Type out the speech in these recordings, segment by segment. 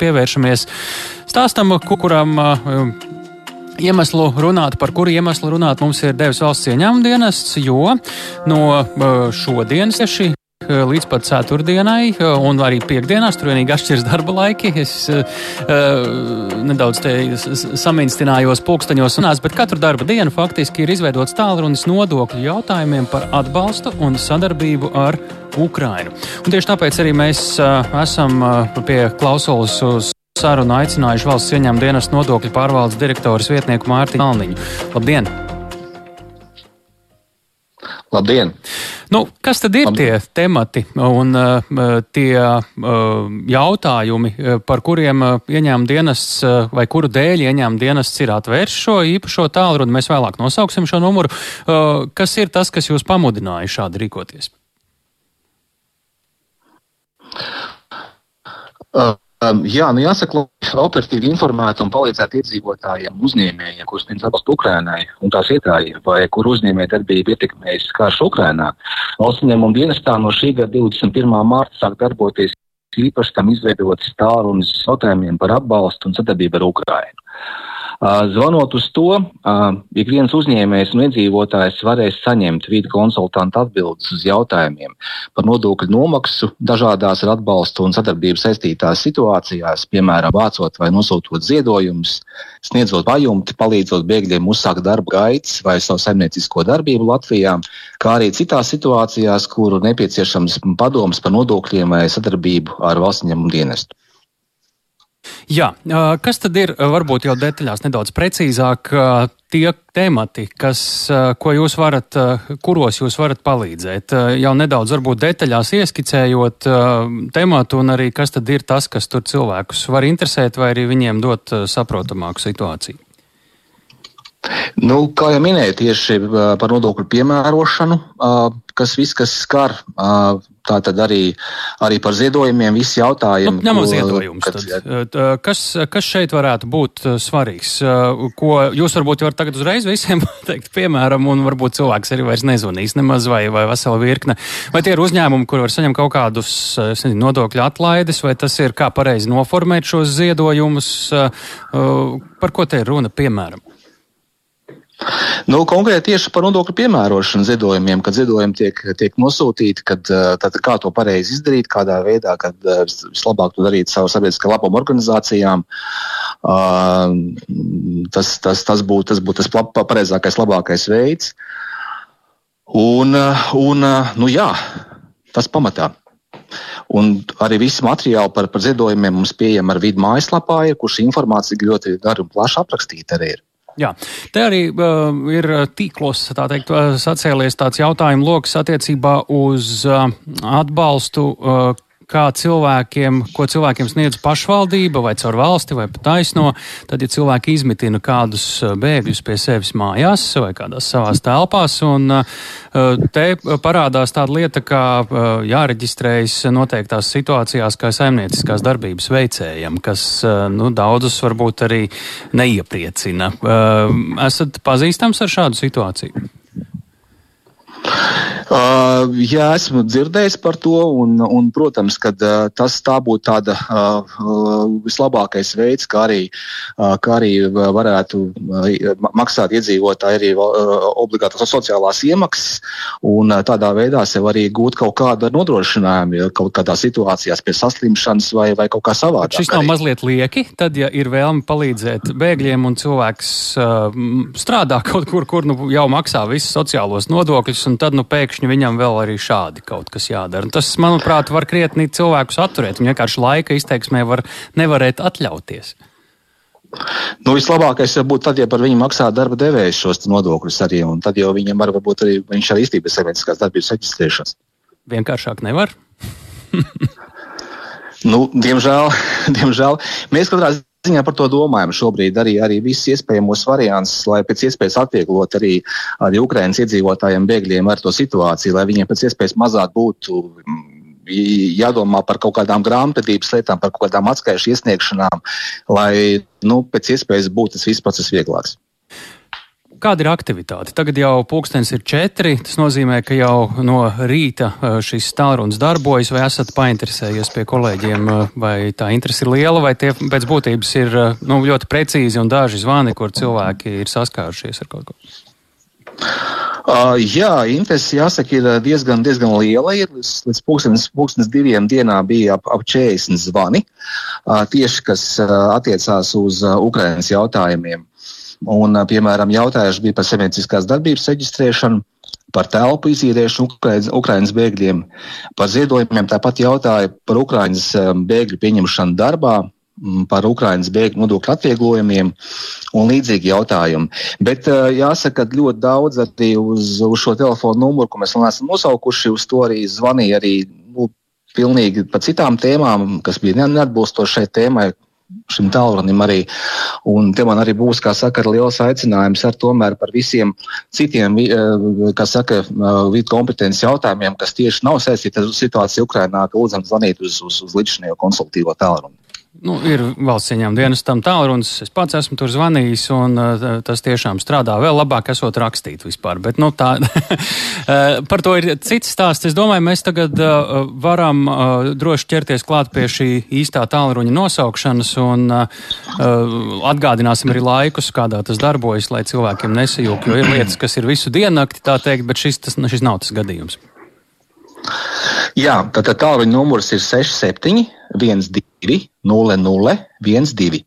pievēršamies stāstam, kuram iemeslu runāt, par kuru iemeslu runāt mums ir devis valsts ieņēmuma dienests, jo no šodienas tieši līdz pat ceturtdienai, un arī piekdienās tur vienīgi atšķiras darba laiki. Es uh, nedaudz te saminstinājos pulksteņos, unās, bet katru darba dienu faktiski ir izveidots tālrunis nodokļu jautājumiem par atbalstu un sadarbību ar Ukrainu. Un tieši tāpēc arī mēs uh, esam uh, pie klausulas uz sarunu aicinājuši valsts ieņēmuma dienas nodokļu pārvaldes direktoras vietnieku Mārtiņu Kalniņu. Labdien! Labdien! Nu, kas tad ir Labdien. tie temati un uh, tie uh, jautājumi, uh, par kuriem uh, ieņēmuma dienests uh, vai kuru dēļ ieņēmuma dienests ir atvērts šo īpašo tālruni? Mēs vēlāk nosauksim šo numuru. Uh, kas ir tas, kas jūs pamudināja šādi rīkoties? Uh. Um, jā, nu jāsaka, lai operatīvi informētu un palīdzētu iedzīvotājiem, uzņēmējiem, kurus sniedz atbalstu Ukrainai un tās ietājiem, vai kur uzņēmēja darbība ietekmējas karš Ukrainā. Valsts ņēmuma dienestā no šī gada 21. mārta sāk darboties īpaši tam izveidotas tālrunis jautājumiem par atbalstu un sadarbību ar Ukrainu. Zvanot uz to, ik viens uzņēmējs un iedzīvotājs varēs saņemt vidu konsultantu atbildes uz jautājumiem par nodokļu nomaksu dažādās ar atbalstu un sadarbību saistītās situācijās, piemēram, vācot vai nosūtot ziedojumus, sniedzot pajumti, palīdzot bēgļiem uzsākt darba gaitas vai savu saimniecisko darbību Latvijā, kā arī citās situācijās, kuru nepieciešams padoms par nodokļiem vai sadarbību ar valsts ņemumu dienestu. Jā, kas tad ir varbūt jau detaļās nedaudz precīzāk tie temati, kas, ko jūs varat, kuros jūs varat palīdzēt? Jau nedaudz varbūt detaļās ieskicējot tematu un arī kas tad ir tas, kas tur cilvēkus var interesēt vai arī viņiem dot saprotamāku situāciju? Nu, kā jau minēju, tieši par nodokļu piemērošanu, kas viss, kas skar Tā tad arī, arī par ziedojumiem visi jautājumi. Nu, Ņemot ziedojumus, kad, kas, kas šeit varētu būt svarīgs? Ko jūs varbūt varat tagad uzreiz visiem teikt, piemēram, un varbūt cilvēks arī vairs nezvanīs nemaz vai, vai vesela virkne. Vai tie ir uzņēmumi, kur var saņemt kaut kādus nezinu, nodokļu atlaides, vai tas ir kā pareizi noformēt šos ziedojumus? Par ko te ir runa, piemēram? Nu, konkrēti tieši par nodokļu piemērošanu ziedojumiem, kad ziedojumi tiek, tiek nosūtīti, kad, tad, kā to pareizi izdarīt, kādā veidā, kad vislabāk to darīt savu sabiedriskā labuma organizācijām. Tas, tas, tas būtu tas, būt tas pareizākais, labākais veids. Un, un nu jā, tas pamatā. Un arī visi materiāli par, par ziedojumiem mums pieejami ar vidu mājaslapā, ir, kurš informācija ļoti gara un plaši aprakstīta arī ir. Jā, te arī uh, ir tīklos, tā teikt, sacēlies tāds jautājumu lokus attiecībā uz uh, atbalstu, uh, kā cilvēkiem, ko cilvēkiem sniedz pašvaldība vai caur valsti vai pat taisno, tad, ja cilvēki izmitina kādus uh, bēgļus pie sevis mājās vai kādās savās telpās, un uh, te parādās tāda lieta, kā uh, jāreģistrējas noteiktās situācijās kā saimnieciskās darbības veicējiem, kas nu, daudzus varbūt arī neiepriecina. Esat pazīstams ar šādu situāciju? Uh, jā, esmu dzirdējis par to, un, un protams, ka uh, tas tā būtu tāda uh, vislabākais veids, kā arī, uh, kā arī varētu uh, maksāt iedzīvotāji arī uh, obligātās sociālās iemaksas, un uh, tādā veidā sev arī gūt kaut kādu nodrošinājumu, ja kaut kādā situācijās pie saslimšanas vai, vai kaut kā savādāk. Šis nav arī. mazliet lieki, tad, ja ir vēlme palīdzēt bēgļiem un cilvēks uh, strādā kaut kur, kur nu, jau maksā visus sociālos nodokļus, un tad nu pēkšņi viņam vēl arī šādi kaut kas jādara. Un tas, manuprāt, var krietni cilvēkus atturēt. Viņi vienkārši laika izteiksmē var nevarēt atļauties. Nu, vislabākais būtu tad, ja par viņu maksā darba devējs šos nodokļus arī, un tad jau viņam var būt arī viņš arī iztības saimnieciskās darbības reģistrēšanas. Vienkāršāk nevar? nu, diemžēl, diemžēl mēs katrā ziņā par to domājam šobrīd arī, arī visus iespējamos variantus, lai pēc iespējas atvieglot arī, arī Ukraiņas iedzīvotājiem, bēgļiem ar to situāciju, lai viņiem pēc iespējas mazāk būtu mm, jādomā par kaut kādām grāmatvedības lietām, par kaut kādām atskaišu iesniegšanām, lai nu, pēc iespējas būtu tas viss process vieglāks. Kāda ir aktivitāte? Tagad jau pulkstenis ir četri. Tas nozīmē, ka jau no rīta šis tālrunis darbojas, vai esat painteresējies pie kolēģiem, vai tā interese ir liela, vai tie pēc būtības ir nu, ļoti precīzi un daži zvani, kur cilvēki ir saskārušies ar kaut ko. Uh, jā, interese jāsaka, ir diezgan, diezgan liela. Ir līdz, līdz pūkstens, pūkstens diviem dienā bija ap, ap 40 zvani, uh, tieši kas uh, attiecās uz uh, Ukrainas jautājumiem. Un, piemēram, jautājums bija par saimnieciskās darbības reģistrēšanu, par telpu izīriešanu Ukrainas, Ukrainas bēgļiem, par ziedojumiem, tāpat jautāja par Ukrainas bēgļu pieņemšanu darbā, par Ukraiņas bēgļu nodokļu atvieglojumiem un līdzīgi jautājumi. Bet jāsaka, ka ļoti daudz arī uz, uz šo telefonu numuru, ko mēs neesam nosaukuši, uz to arī zvanīja arī nu, pilnīgi par citām tēmām, kas bija neatbilstoši šai tēmai, šim tālrunim arī. Un te man arī būs, kā saka, liels aicinājums ar tomēr par visiem citiem, kā saka, vidu kompetences jautājumiem, kas tieši nav saistīti ar situāciju Ukrainā, ka lūdzam zvanīt uz, uz, uz līdzinējo konsultīvo tālruni. Nu, ir valsts ieņēmuma dienestam tālrunis. Es pats esmu tur zvanījis, un tas tiešām strādā vēl labāk, esot rakstīt vispār. Bet, nu, tā, par to ir cits stāsts. Es domāju, mēs tagad varam droši ķerties klāt pie šī īstā tālruņa nosaukšanas un atgādināsim arī laikus, kādā tas darbojas, lai cilvēkiem nesajūg, jo ir lietas, kas ir visu diennakti, tā teikt, bet šis, tas, šis nav tas gadījums. Jā, tātad tālruņa numurs ir 67, 12, 00, 12.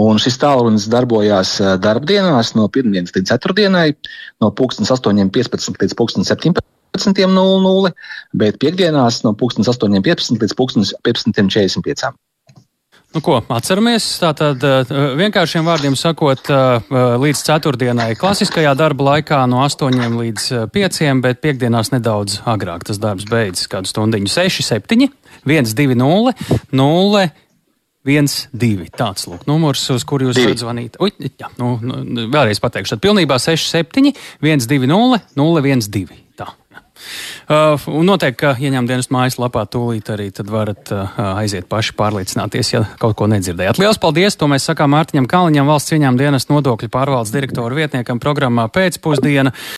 Un šis tālrunis darbojās darbdienās no pirmdienas līdz ceturtdienai, no 8.15 līdz 17.00, bet piekdienās no 8.15 līdz 15.45. Nu, ko atceramies? Tātad eh, vienkāršiem vārdiem sakot, eh, līdz ceturtdienai klasiskajā darba laikā no 8 līdz 5, eh, bet piekdienās nedaudz agrāk tas darbs beidzas, kādu stundiņu 6, 7, 1, 2, 0, 0. 1, 2. Tāds lūk, numurs, uz kuru jūs varat zvanīt. Ui, jā, nu, nu, vēlreiz pateikšu. Tad pilnībā 6, 7, 1, 2, 0, 0, 1, 2. Uh, un noteikti, ka ieņēmuma dienas mājaslapā tūlīt arī varat uh, aiziet paši pārliecināties, ja kaut ko nedzirdējāt. Lielas paldies! To mēs sakām Mārtiņam Kalniņam, valsts ieņēmuma dienas nodokļu pārvaldes direktoru vietniekam programmā pēcpusdiena.